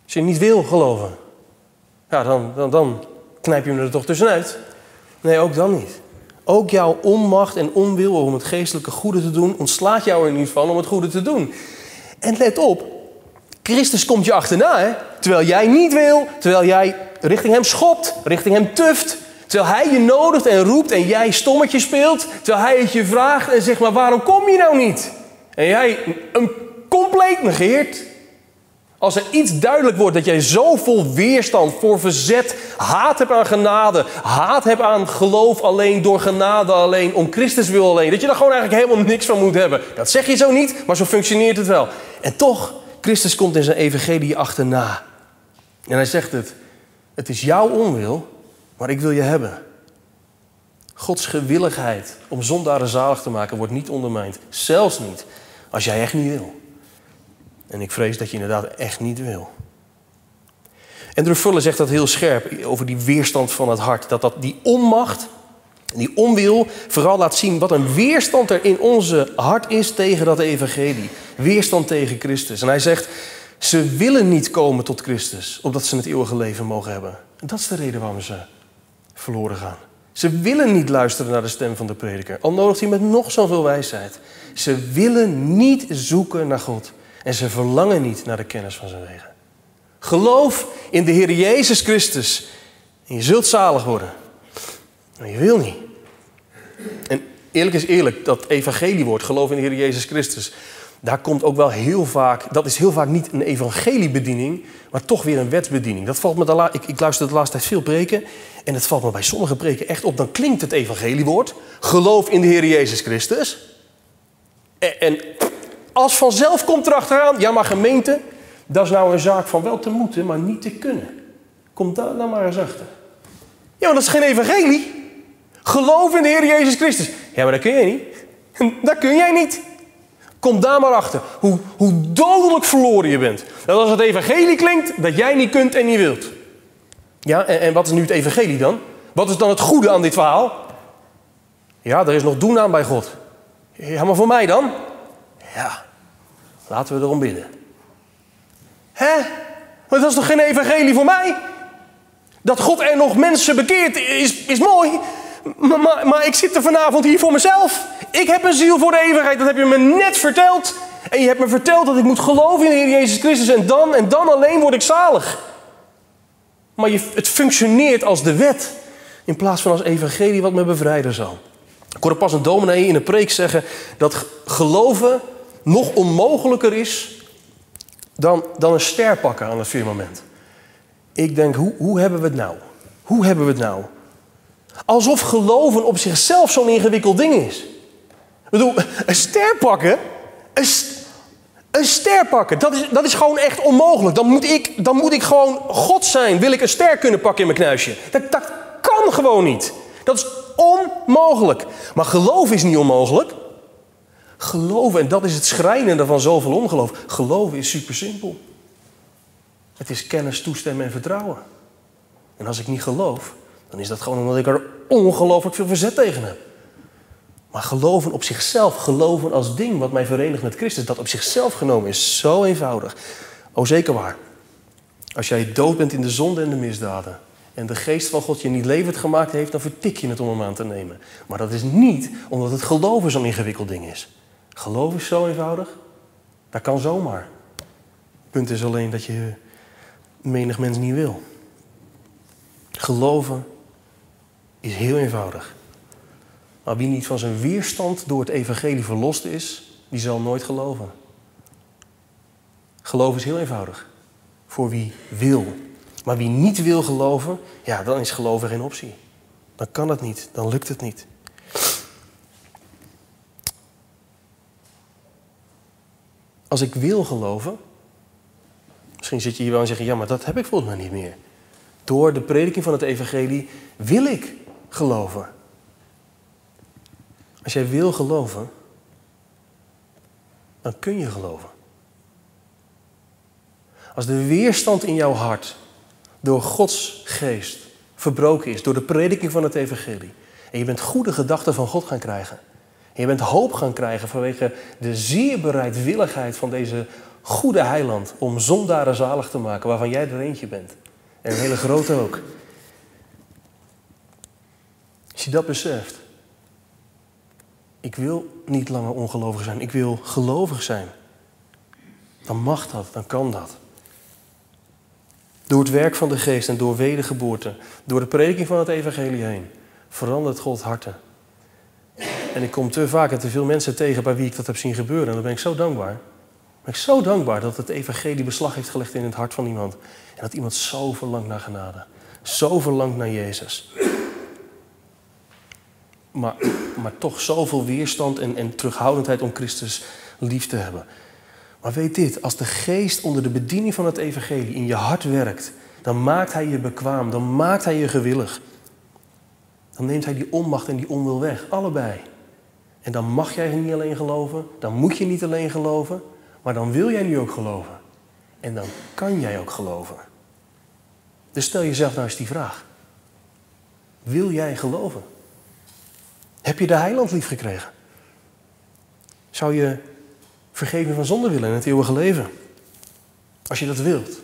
Als je niet wil geloven, ja, dan, dan, dan knijp je hem er toch tussenuit. Nee, ook dan niet. Ook jouw onmacht en onwil om het geestelijke goede te doen, ontslaat jou er niet van om het goede te doen. En let op, Christus komt je achterna, hè? terwijl jij niet wil, terwijl jij richting hem schopt, richting hem tuft. Terwijl hij je nodigt en roept en jij stommetje speelt. Terwijl hij het je vraagt en zegt, maar waarom kom je nou niet? En jij hem compleet negeert. Als er iets duidelijk wordt dat jij zo vol weerstand voor verzet, haat hebt aan genade, haat hebt aan geloof alleen, door genade alleen, om Christus wil alleen, dat je daar gewoon eigenlijk helemaal niks van moet hebben. Dat zeg je zo niet, maar zo functioneert het wel. En toch, Christus komt in zijn evangelie achterna. En hij zegt het, het is jouw onwil, maar ik wil je hebben. Gods gewilligheid om zondaren zalig te maken wordt niet ondermijnd. Zelfs niet als jij echt niet wil. En ik vrees dat je inderdaad echt niet wil. En Fuller zegt dat heel scherp over die weerstand van het hart. Dat, dat die onmacht, die onwil, vooral laat zien wat een weerstand er in onze hart is tegen dat evangelie. Weerstand tegen Christus. En hij zegt, ze willen niet komen tot Christus, opdat ze het eeuwige leven mogen hebben. En dat is de reden waarom ze verloren gaan. Ze willen niet luisteren naar de stem van de prediker, al nodigt hij met nog zoveel wijsheid. Ze willen niet zoeken naar God en ze verlangen niet naar de kennis van zijn wegen. Geloof in de Heer Jezus Christus en je zult zalig worden. Maar je wil niet. En eerlijk is eerlijk, dat evangeliewoord, geloof in de Heer Jezus Christus, daar komt ook wel heel vaak, dat is heel vaak niet een evangeliebediening, maar toch weer een wetsbediening. Dat valt me de la, ik, ik luister de laatste tijd veel preken en het valt me bij sommige preken echt op. Dan klinkt het evangeliewoord, geloof in de Heer Jezus Christus. En, en als vanzelf komt erachteraan, ja maar gemeente, dat is nou een zaak van wel te moeten, maar niet te kunnen. Kom daar nou maar eens achter. Ja, maar dat is geen evangelie. Geloof in de Heer Jezus Christus. Ja, maar dat kun jij niet. [laughs] Dat kun jij niet. Kom daar maar achter. Hoe, hoe dodelijk verloren je bent. Dat als het evangelie klinkt, dat jij niet kunt en niet wilt. Ja, en, en wat is nu het evangelie dan? Wat is dan het goede aan dit verhaal? Ja, er is nog doen aan bij God. Ja, maar voor mij dan? Ja, laten we erom bidden. Hè? Maar dat is toch geen evangelie voor mij? Dat God er nog mensen bekeert is, is mooi. Maar, maar, ik zit er vanavond hier voor mezelf. Ik heb een ziel voor de eeuwigheid. Dat heb je me net verteld. En je hebt me verteld dat ik moet geloven in de Heer Jezus Christus. En dan en dan alleen word ik zalig. Maar je, het functioneert als de wet. In plaats van als evangelie wat me bevrijden zal. Ik hoorde pas een dominee in een preek zeggen dat geloven nog onmogelijker is dan, dan een ster pakken aan het firmament. Ik denk, hoe, hoe hebben we het nou? Hoe hebben we het nou? Alsof geloven op zichzelf zo'n ingewikkeld ding is. Ik bedoel, een ster pakken, een, een ster pakken, dat is, dat is gewoon echt onmogelijk. Dan moet, ik, dan moet ik gewoon God zijn. Wil ik een ster kunnen pakken in mijn knuisje? Dat, dat kan gewoon niet. Dat is onmogelijk. Maar geloven is niet onmogelijk. Geloven, en dat is het schrijnende van zoveel ongeloof. Geloven is super simpel. Het is kennis, toestemmen en vertrouwen. En als ik niet geloof, dan is dat gewoon omdat ik er ongelooflijk veel verzet tegen heb. Maar geloven op zichzelf, geloven als ding wat mij verenigt met Christus, dat op zichzelf genomen is zo eenvoudig. O zeker waar. Als jij dood bent in de zonde en de misdaden en de geest van God je niet levend gemaakt heeft, dan vertik je het om hem aan te nemen. Maar dat is niet omdat het geloven zo'n ingewikkeld ding is. Geloof is zo eenvoudig. Dat kan zomaar. Het punt is alleen dat je menig mens niet wil. Geloven is heel eenvoudig. Maar wie niet van zijn weerstand door het evangelie verlost is, die zal nooit geloven. Geloof is heel eenvoudig. Voor wie wil. Maar wie niet wil geloven, ja, dan is geloven geen optie. Dan kan het niet, dan lukt het niet. Als ik wil geloven, misschien zit je hier wel en zeg je, ja, maar dat heb ik volgens mij niet meer. Door de prediking van het evangelie wil ik geloven. Als jij wil geloven, dan kun je geloven. Als de weerstand in jouw hart door Gods geest verbroken is, door de prediking van het evangelie, en je bent goede gedachten van God gaan krijgen, je bent hoop gaan krijgen vanwege de zeer bereidwilligheid van deze goede heiland om zondaren zalig te maken, waarvan jij er eentje bent. En een hele grote ook. Als je dat beseft, ik wil niet langer ongelovig zijn, ik wil gelovig zijn. Dan mag dat, dan kan dat. Door het werk van de geest en door wedergeboorte, door de prediking van het evangelie heen, verandert God harten. En ik kom te vaak en te veel mensen tegen bij wie ik dat heb zien gebeuren. En dan ben ik zo dankbaar. Ben ik zo dankbaar dat het evangelie beslag heeft gelegd in het hart van iemand. En dat iemand zo verlangt naar genade. Zo verlangt naar Jezus. Maar, maar toch zoveel weerstand en, en terughoudendheid om Christus lief te hebben. Maar weet dit, als de geest onder de bediening van het evangelie in je hart werkt, dan maakt hij je bekwaam, dan maakt hij je gewillig. Dan neemt hij die onmacht en die onwil weg, allebei. En dan mag jij niet alleen geloven, dan moet je niet alleen geloven, maar dan wil jij nu ook geloven. En dan kan jij ook geloven. Dus stel jezelf nou eens die vraag. Wil jij geloven? Heb je de heiland lief gekregen? Zou je vergeving van zonde willen in het eeuwige leven? Als je dat wilt.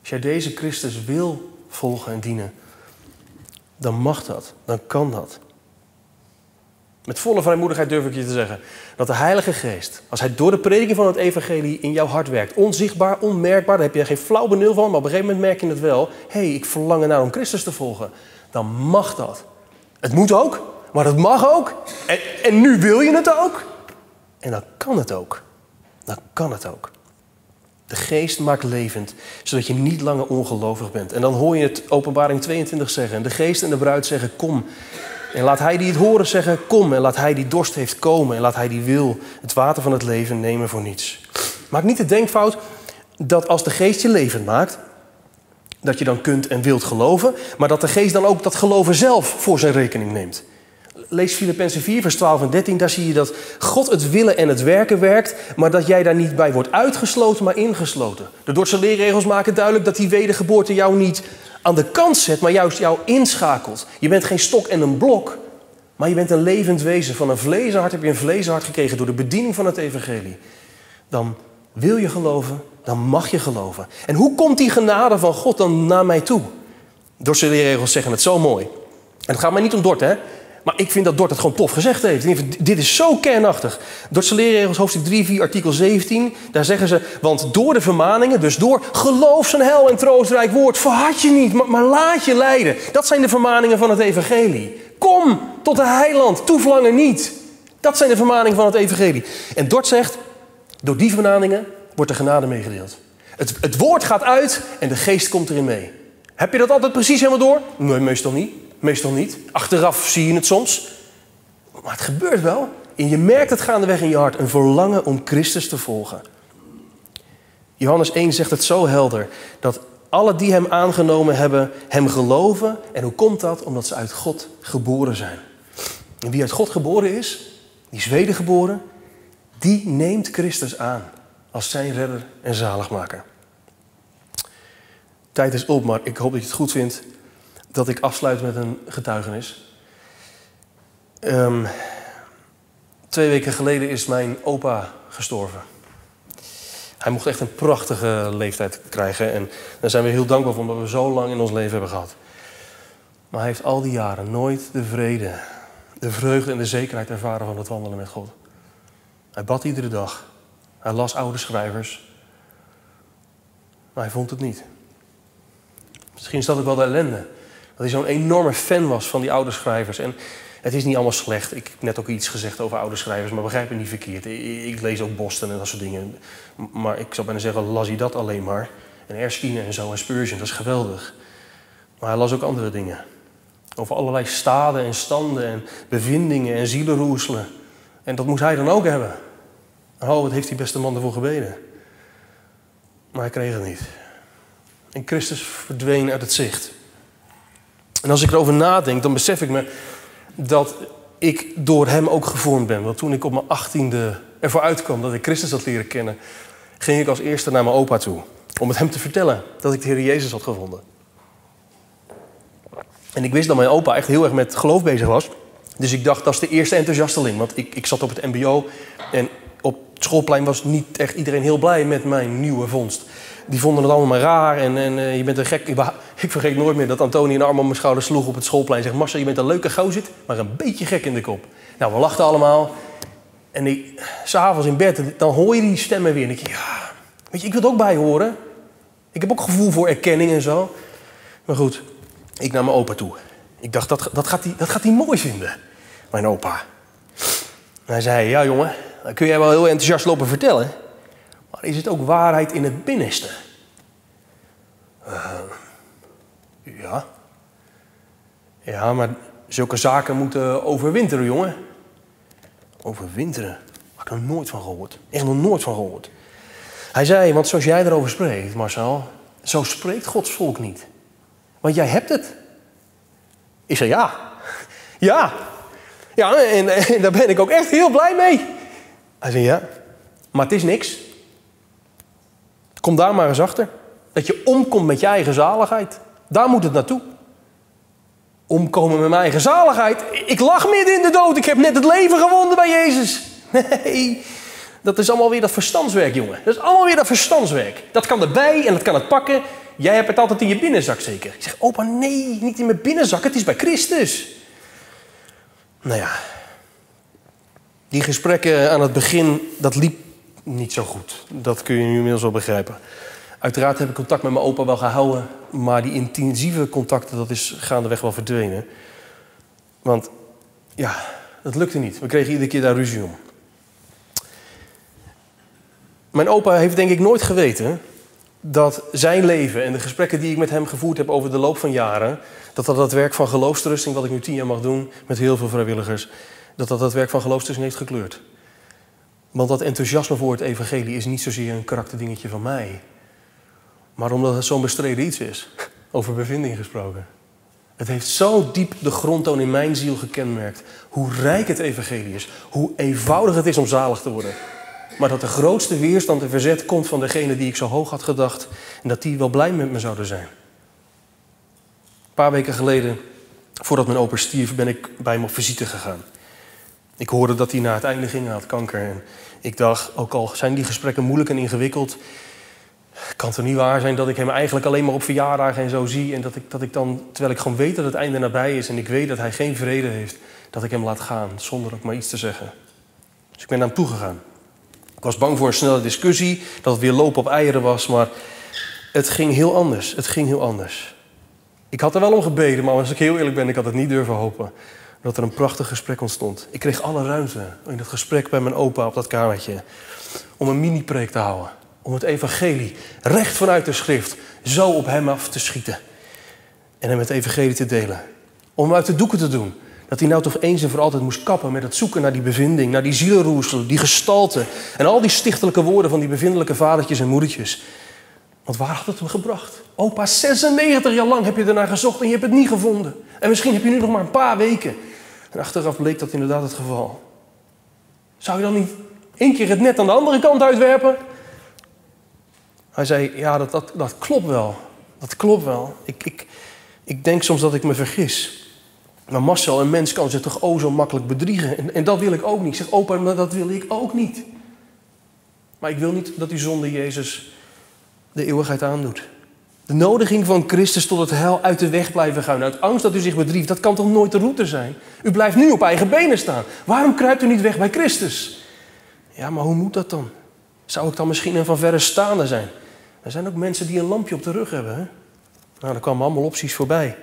Als jij deze Christus wil volgen en dienen, dan mag dat, dan kan dat. Met volle vrijmoedigheid durf ik je te zeggen dat de Heilige Geest, als Hij door de prediking van het Evangelie in jouw hart werkt, onzichtbaar, onmerkbaar, daar heb je geen flauw benul van, maar op een gegeven moment merk je het wel. Hé, hey, ik verlang ernaar om Christus te volgen. Dan mag dat. Het moet ook, maar het mag ook. En, en nu wil je het ook. En dan kan het ook. Dan kan het ook. De geest maakt levend, zodat je niet langer ongelovig bent. En dan hoor je het openbaring 22 zeggen. De geest en de bruid zeggen, kom. En laat hij die het horen zeggen, kom. En laat hij die dorst heeft komen. En laat hij die wil het water van het leven nemen voor niets. Maak niet de denkfout dat als de geest je levend maakt, dat je dan kunt en wilt geloven. Maar dat de geest dan ook dat geloven zelf voor zijn rekening neemt. Lees Filippenzen 4, vers 12 en 13. Daar zie je dat God het willen en het werken werkt, maar dat jij daar niet bij wordt uitgesloten, maar ingesloten. De Dordtse leerregels maken duidelijk dat die wedergeboorte jou niet aan de kant zet, maar juist jou inschakelt. Je bent geen stok en een blok, maar je bent een levend wezen. Van een vleeshart heb je een vleeshart gekregen door de bediening van het evangelie. Dan wil je geloven, dan mag je geloven. En hoe komt die genade van God dan naar mij toe? Dordtse leerregels zeggen het zo mooi. En het gaat mij niet om Dort, hè. Maar ik vind dat Dort het gewoon tof gezegd heeft. Dit is zo kernachtig. Dordtse leerregels, hoofdstuk 3, 4, artikel 17. Daar zeggen ze, want door de vermaningen, dus door geloof zijn hel en troostrijk woord, verhard je niet, maar, maar laat je leiden. Dat zijn de vermaningen van het evangelie. Kom tot de heiland, toeflanger niet. Dat zijn de vermaningen van het evangelie. En Dort zegt, door die vermaningen wordt de genade meegedeeld. Het, het woord gaat uit en de geest komt erin mee. Heb je dat altijd precies helemaal door? Nee, meestal niet. Meestal niet. Achteraf zie je het soms. Maar het gebeurt wel. En je merkt het gaandeweg in je hart. Een verlangen om Christus te volgen. Johannes 1 zegt het zo helder. Dat alle die hem aangenomen hebben, hem geloven. En hoe komt dat? Omdat ze uit God geboren zijn. En wie uit God geboren is, die is wedergeboren, die neemt Christus aan als zijn redder en zaligmaker. Tijd is op, maar ik hoop dat je het goed vindt dat ik afsluit met een getuigenis. Um, twee weken geleden is mijn opa gestorven. Hij mocht echt een prachtige leeftijd krijgen en daar zijn we heel dankbaar voor omdat we zo lang in ons leven hebben gehad. Maar hij heeft al die jaren nooit de vrede, de vreugde en de zekerheid ervaren van het wandelen met God. Hij bad iedere dag. Hij las oude schrijvers. Maar hij vond het niet. Misschien is dat ook wel de ellende. Dat hij zo'n enorme fan was van die oude schrijvers. En het is niet allemaal slecht. Ik heb net ook iets gezegd over oude schrijvers, maar begrijp me niet verkeerd. Ik, lees ook Boston en dat soort dingen. Maar ik zou bijna zeggen, las hij dat alleen maar. En Erskine en zo en Spurgeon, dat is geweldig. Maar hij las ook andere dingen. Over allerlei staden en standen en bevindingen en zielenroeselen. En dat moest hij dan ook hebben. Oh, wat heeft die beste man ervoor gebeden. Maar hij kreeg het niet. En Christus verdween uit het zicht. En als ik erover nadenk, dan besef ik me dat ik door hem ook gevormd ben. Want toen ik op mijn achttiende ervoor uitkwam dat ik Christus had leren kennen, ging ik als eerste naar mijn opa toe. Om met hem te vertellen dat ik de Heer Jezus had gevonden. En ik wist dat mijn opa echt heel erg met geloof bezig was. Dus ik dacht, dat is de eerste enthousiasteling. Want ik, ik zat op het mbo en op het schoolplein was niet echt iedereen heel blij met mijn nieuwe vondst. Die vonden het allemaal maar raar en, en uh, je bent een gek. [laughs] Ik, vergeet nooit meer dat Antonie een arm om mijn schouder sloeg op het schoolplein. Zegt, Marcel, je bent een leuke gozer, maar een beetje gek in de kop. Nou, we lachten allemaal. En s'avonds in bed, dan hoor je die stemmen weer. En ik ja, weet je, ik wil er ook bij horen. Ik heb ook gevoel voor erkenning en zo. Maar goed, ik naar mijn opa toe. Ik dacht, dat, dat, gaat hij, dat gaat hij mooi vinden, mijn opa. Hij zei, ja jongen, dan kun jij wel heel enthousiast lopen vertellen. Is het ook waarheid in het binnenste? Uh, ja. Ja, maar zulke zaken moeten overwinteren, jongen. Overwinteren? Had ik er nooit van gehoord. Echt nog nooit van gehoord. Hij zei, want zoals jij erover spreekt, Marcel, zo spreekt Gods volk niet. Want jij hebt het. Ik zei, ja. [laughs] Ja. Ja, en, en daar ben ik ook echt heel blij mee. Hij zei, ja. Maar het is niks. Kom daar maar eens achter. Dat je omkomt met je eigen zaligheid. Daar moet het naartoe. Omkomen met mijn eigen zaligheid. Ik lag midden in de dood. Ik heb net het leven gewonnen bij Jezus. [laughs] Nee, dat is allemaal weer dat verstandswerk, jongen. Dat is allemaal weer dat verstandswerk. Dat kan erbij en dat kan het pakken. Jij hebt het altijd in je binnenzak zeker. Ik zeg, opa, nee, niet in mijn binnenzak. Het is bij Christus. Nou ja, die gesprekken aan het begin, dat liep niet zo goed. Dat kun je nu inmiddels wel begrijpen. Uiteraard heb ik contact met mijn opa wel gehouden, maar die intensieve contacten, dat is gaandeweg wel verdwenen. Want ja, dat lukte niet. We kregen iedere keer daar ruzie om. Mijn opa heeft denk ik nooit geweten dat zijn leven en de gesprekken die ik met hem gevoerd heb over de loop van jaren, dat dat het werk van geloofstrusting, wat ik nu tien jaar mag doen met heel veel vrijwilligers, dat dat het werk van geloofstrusting heeft gekleurd. Want dat enthousiasme voor het evangelie is niet zozeer een karakterdingetje van mij. Maar omdat het zo'n bestreden iets is. [laughs] Over bevinding gesproken. Het heeft zo diep de grondtoon in mijn ziel gekenmerkt. Hoe rijk het evangelie is. Hoe eenvoudig het is om zalig te worden. Maar dat de grootste weerstand en verzet komt van degene die ik zo hoog had gedacht. En dat die wel blij met me zouden zijn. Een paar weken geleden, voordat mijn opa stierf, ben ik bij hem op visite gegaan. Ik hoorde dat hij na het einde ging, hij had kanker. En ik dacht, ook al zijn die gesprekken moeilijk en ingewikkeld, kan het er niet waar zijn dat ik hem eigenlijk alleen maar op verjaardagen en zo zie. En dat ik, dat ik dan, terwijl ik gewoon weet dat het einde nabij is en ik weet dat hij geen vrede heeft, dat ik hem laat gaan zonder ook maar iets te zeggen. Dus ik ben naar hem toegegaan. Ik was bang voor een snelle discussie, dat het weer lopen op eieren was, maar het ging heel anders. Het ging heel anders. Ik had er wel om gebeden, maar als ik heel eerlijk ben, ik had het niet durven hopen dat er een prachtig gesprek ontstond. Ik kreeg alle ruimte in het gesprek bij mijn opa op dat kamertje. Om een mini-preek te houden. Om het evangelie recht vanuit de schrift zo op hem af te schieten. En hem het evangelie te delen. Om hem uit de doeken te doen. Dat hij nou toch eens en voor altijd moest kappen met het zoeken naar die bevinding. Naar die zielenroesel, die gestalte. En al die stichtelijke woorden van die bevindelijke vadertjes en moedertjes. Want waar had het hem gebracht? Opa, 96 jaar lang heb je ernaar gezocht en je hebt het niet gevonden. En misschien heb je nu nog maar een paar weken. En achteraf bleek dat inderdaad het geval. Zou je dan niet één keer het net aan de andere kant uitwerpen? Hij zei, ja, dat, dat, dat klopt wel. Dat klopt wel. Ik, ik, ik denk soms dat ik me vergis. Maar Marcel, een mens kan zich toch o zo makkelijk bedriegen. En, en dat wil ik ook niet. Zeg, opa, maar dat wil ik ook niet. Maar ik wil niet dat u zonder Jezus de eeuwigheid aandoet. De nodiging van Christus tot het hel uit de weg blijven gaan. Uit angst dat u zich bedriegt, dat kan toch nooit de route zijn? U blijft nu op eigen benen staan. Waarom kruipt u niet weg bij Christus? Ja, maar hoe moet dat dan? Zou ik dan misschien een van verre staande zijn? Er zijn ook mensen die een lampje op de rug hebben. Hè? Nou, er kwamen allemaal opties voorbij.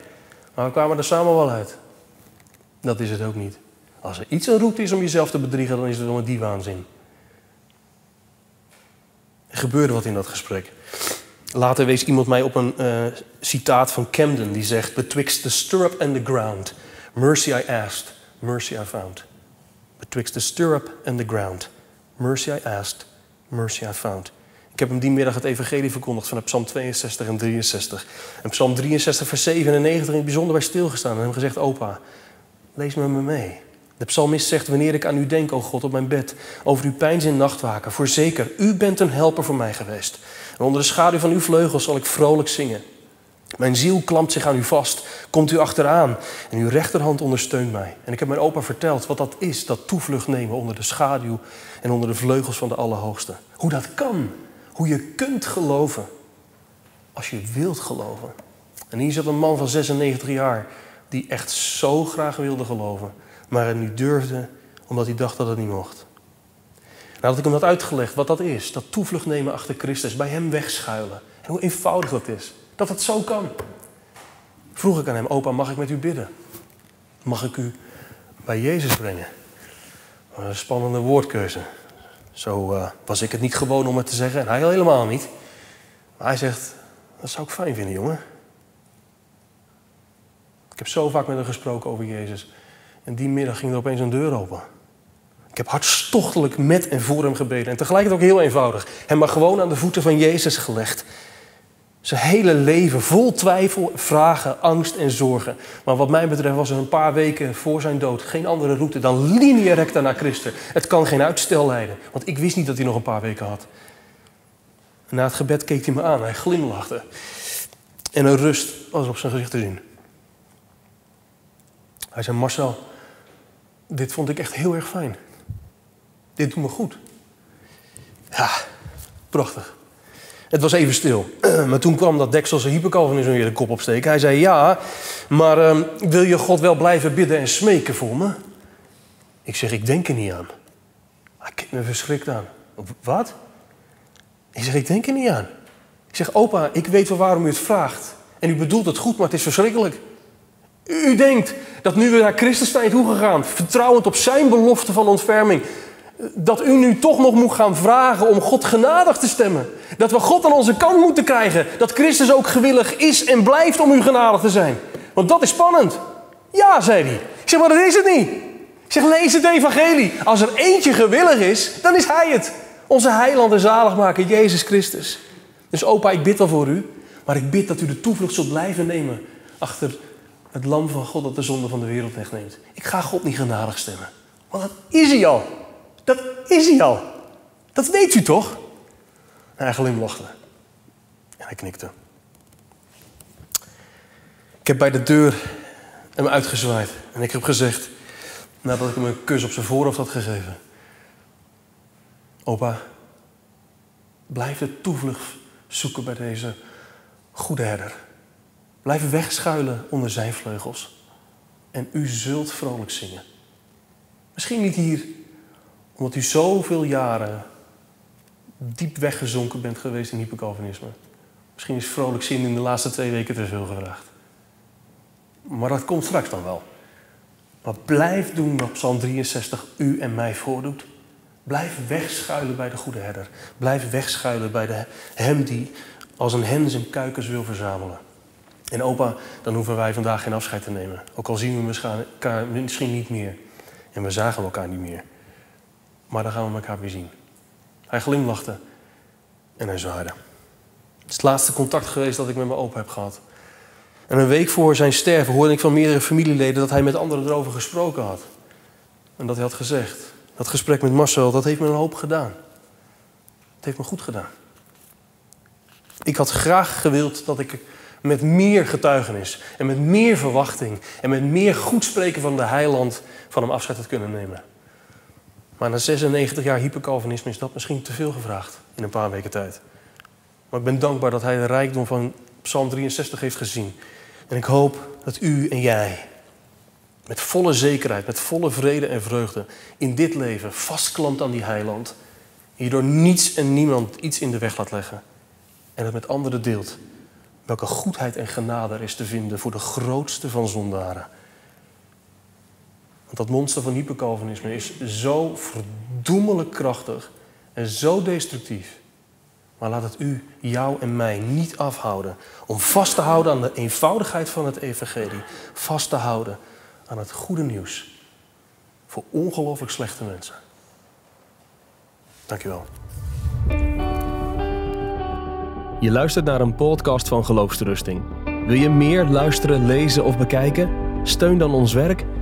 Maar we kwamen er samen wel uit. Dat is het ook niet. Als er iets een route is om jezelf te bedriegen, dan is het om die waanzin. Er gebeurde wat in dat gesprek. Later wees iemand mij op een uh, citaat van Camden die zegt: Betwixt the stirrup and the ground, mercy I asked, mercy I found. Betwixt the stirrup and the ground, mercy I asked, mercy I found. Ik heb hem die middag het evangelie verkondigd vanuit Psalm 62 en 63. En Psalm 63 vers 97 in het bijzonder bij stilgestaan en hem gezegd: Opa, lees met me mee. De psalmist zegt, wanneer ik aan u denk, o God, op mijn bed, over uw pijn in nachtwaken, voorzeker, u bent een helper voor mij geweest. En onder de schaduw van uw vleugels zal ik vrolijk zingen. Mijn ziel klampt zich aan u vast, komt u achteraan en uw rechterhand ondersteunt mij. En ik heb mijn opa verteld wat dat is, dat toevlucht nemen onder de schaduw en onder de vleugels van de Allerhoogste. Hoe dat kan, hoe je kunt geloven, als je wilt geloven. En hier zit een man van 96 jaar die echt zo graag wilde geloven maar het niet durfde omdat hij dacht dat het niet mocht. Nadat ik hem had uitgelegd wat dat is, dat toevlucht nemen achter Christus, bij hem wegschuilen. En hoe eenvoudig dat is, dat het zo kan. Vroeg ik aan hem, opa, mag ik met u bidden? Mag ik u bij Jezus brengen? Een spannende woordkeuze. Zo uh, was ik het niet gewoon om het te zeggen en hij helemaal niet. Maar hij zegt, dat zou ik fijn vinden, jongen. Ik heb zo vaak met hem gesproken over Jezus. En die middag ging er opeens een deur open. Ik heb hartstochtelijk met en voor hem gebeden. En tegelijkertijd ook heel eenvoudig. Hem maar gewoon aan de voeten van Jezus gelegd. Zijn hele leven vol twijfel, vragen, angst en zorgen. Maar wat mij betreft was er een paar weken voor zijn dood geen andere route dan linea recta naar Christus. Het kan geen uitstel leiden, want ik wist niet dat hij nog een paar weken had. na het gebed keek hij me aan, hij glimlachte. En een rust was op zijn gezicht te zien. Hij zei: Marcel, dit vond ik echt heel erg fijn. Dit doet me goed. Ja, prachtig. Het was even stil. [clears throat] Maar toen kwam dat dekselse hypercalvinisme weer de kop opsteken. Hij zei, ja, maar uh, wil je God wel blijven bidden en smeken voor me? Ik zeg, ik denk er niet aan. Hij kijkt me verschrikt aan. Wat? Ik zeg, ik denk er niet aan. Ik zeg, opa, ik weet wel waarom u het vraagt. En u bedoelt het goed, maar het is verschrikkelijk. U denkt dat nu we naar Christus zijn toegegaan, vertrouwend op zijn belofte van ontferming, dat u nu toch nog moet gaan vragen om God genadig te stemmen. Dat we God aan onze kant moeten krijgen. Dat Christus ook gewillig is en blijft om u genadig te zijn. Want dat is spannend. Ja, zei hij. Ik zeg, maar dat is het niet. Ik zeg, lees het evangelie. Als er eentje gewillig is, dan is hij het. Onze heiland en zaligmaker, Jezus Christus. Dus opa, ik bid wel voor u. Maar ik bid dat u de toevlucht zult blijven nemen achter het lam van God dat de zonde van de wereld wegneemt. Ik ga God niet genadig stemmen. Want dat is hij al. Dat is hij al. Dat weet u toch? En hij glimlachte. En hij knikte. Ik heb bij de deur hem uitgezwaaid. En ik heb gezegd, nadat ik hem een kus op zijn voorhoofd had gegeven. Opa, blijf de toevlucht zoeken bij deze goede herder. Blijf wegschuilen onder zijn vleugels. En u zult vrolijk zingen. Misschien niet hier, omdat u zoveel jaren diep weggezonken bent geweest in hypercalvinisme. Misschien is vrolijk zingen in de laatste twee weken te veel gevraagd. Maar dat komt straks dan wel. Maar blijf doen wat Psalm 63 u en mij voordoet. Blijf wegschuilen bij de goede herder. Blijf wegschuilen bij de, hem die als een hen zijn kuikens wil verzamelen. En opa, dan hoeven wij vandaag geen afscheid te nemen. Ook al zien we elkaar misschien niet meer. En we zagen elkaar niet meer. Maar dan gaan we elkaar weer zien. Hij glimlachte en hij zwaaide. Het is het laatste contact geweest dat ik met mijn opa heb gehad. En een week voor zijn sterven hoorde ik van meerdere familieleden dat hij met anderen erover gesproken had. En dat hij had gezegd. Dat gesprek met Marcel, dat heeft me een hoop gedaan. Het heeft me goed gedaan. Ik had graag gewild dat ik met meer getuigenis en met meer verwachting en met meer goed spreken van de heiland van hem afscheid had kunnen nemen. Maar na 96 jaar hypercalvinisme is dat misschien te veel gevraagd in een paar weken tijd. Maar ik ben dankbaar dat hij de rijkdom van Psalm 63 heeft gezien. En ik hoop dat u en jij met volle zekerheid, met volle vrede en vreugde in dit leven vastklampt aan die heiland. Hierdoor niets en niemand iets in de weg laat leggen. En het met anderen deelt welke goedheid en genade er is te vinden voor de grootste van zondaren. Want dat monster van hypercalvinisme is zo verdoemelijk krachtig en zo destructief. Maar laat het u, jou en mij niet afhouden om vast te houden aan de eenvoudigheid van het evangelie. Vast te houden aan het goede nieuws voor ongelooflijk slechte mensen. Dankjewel. Je luistert naar een podcast van Geloofsterusting. Wil je meer luisteren, lezen of bekijken? Steun dan ons werk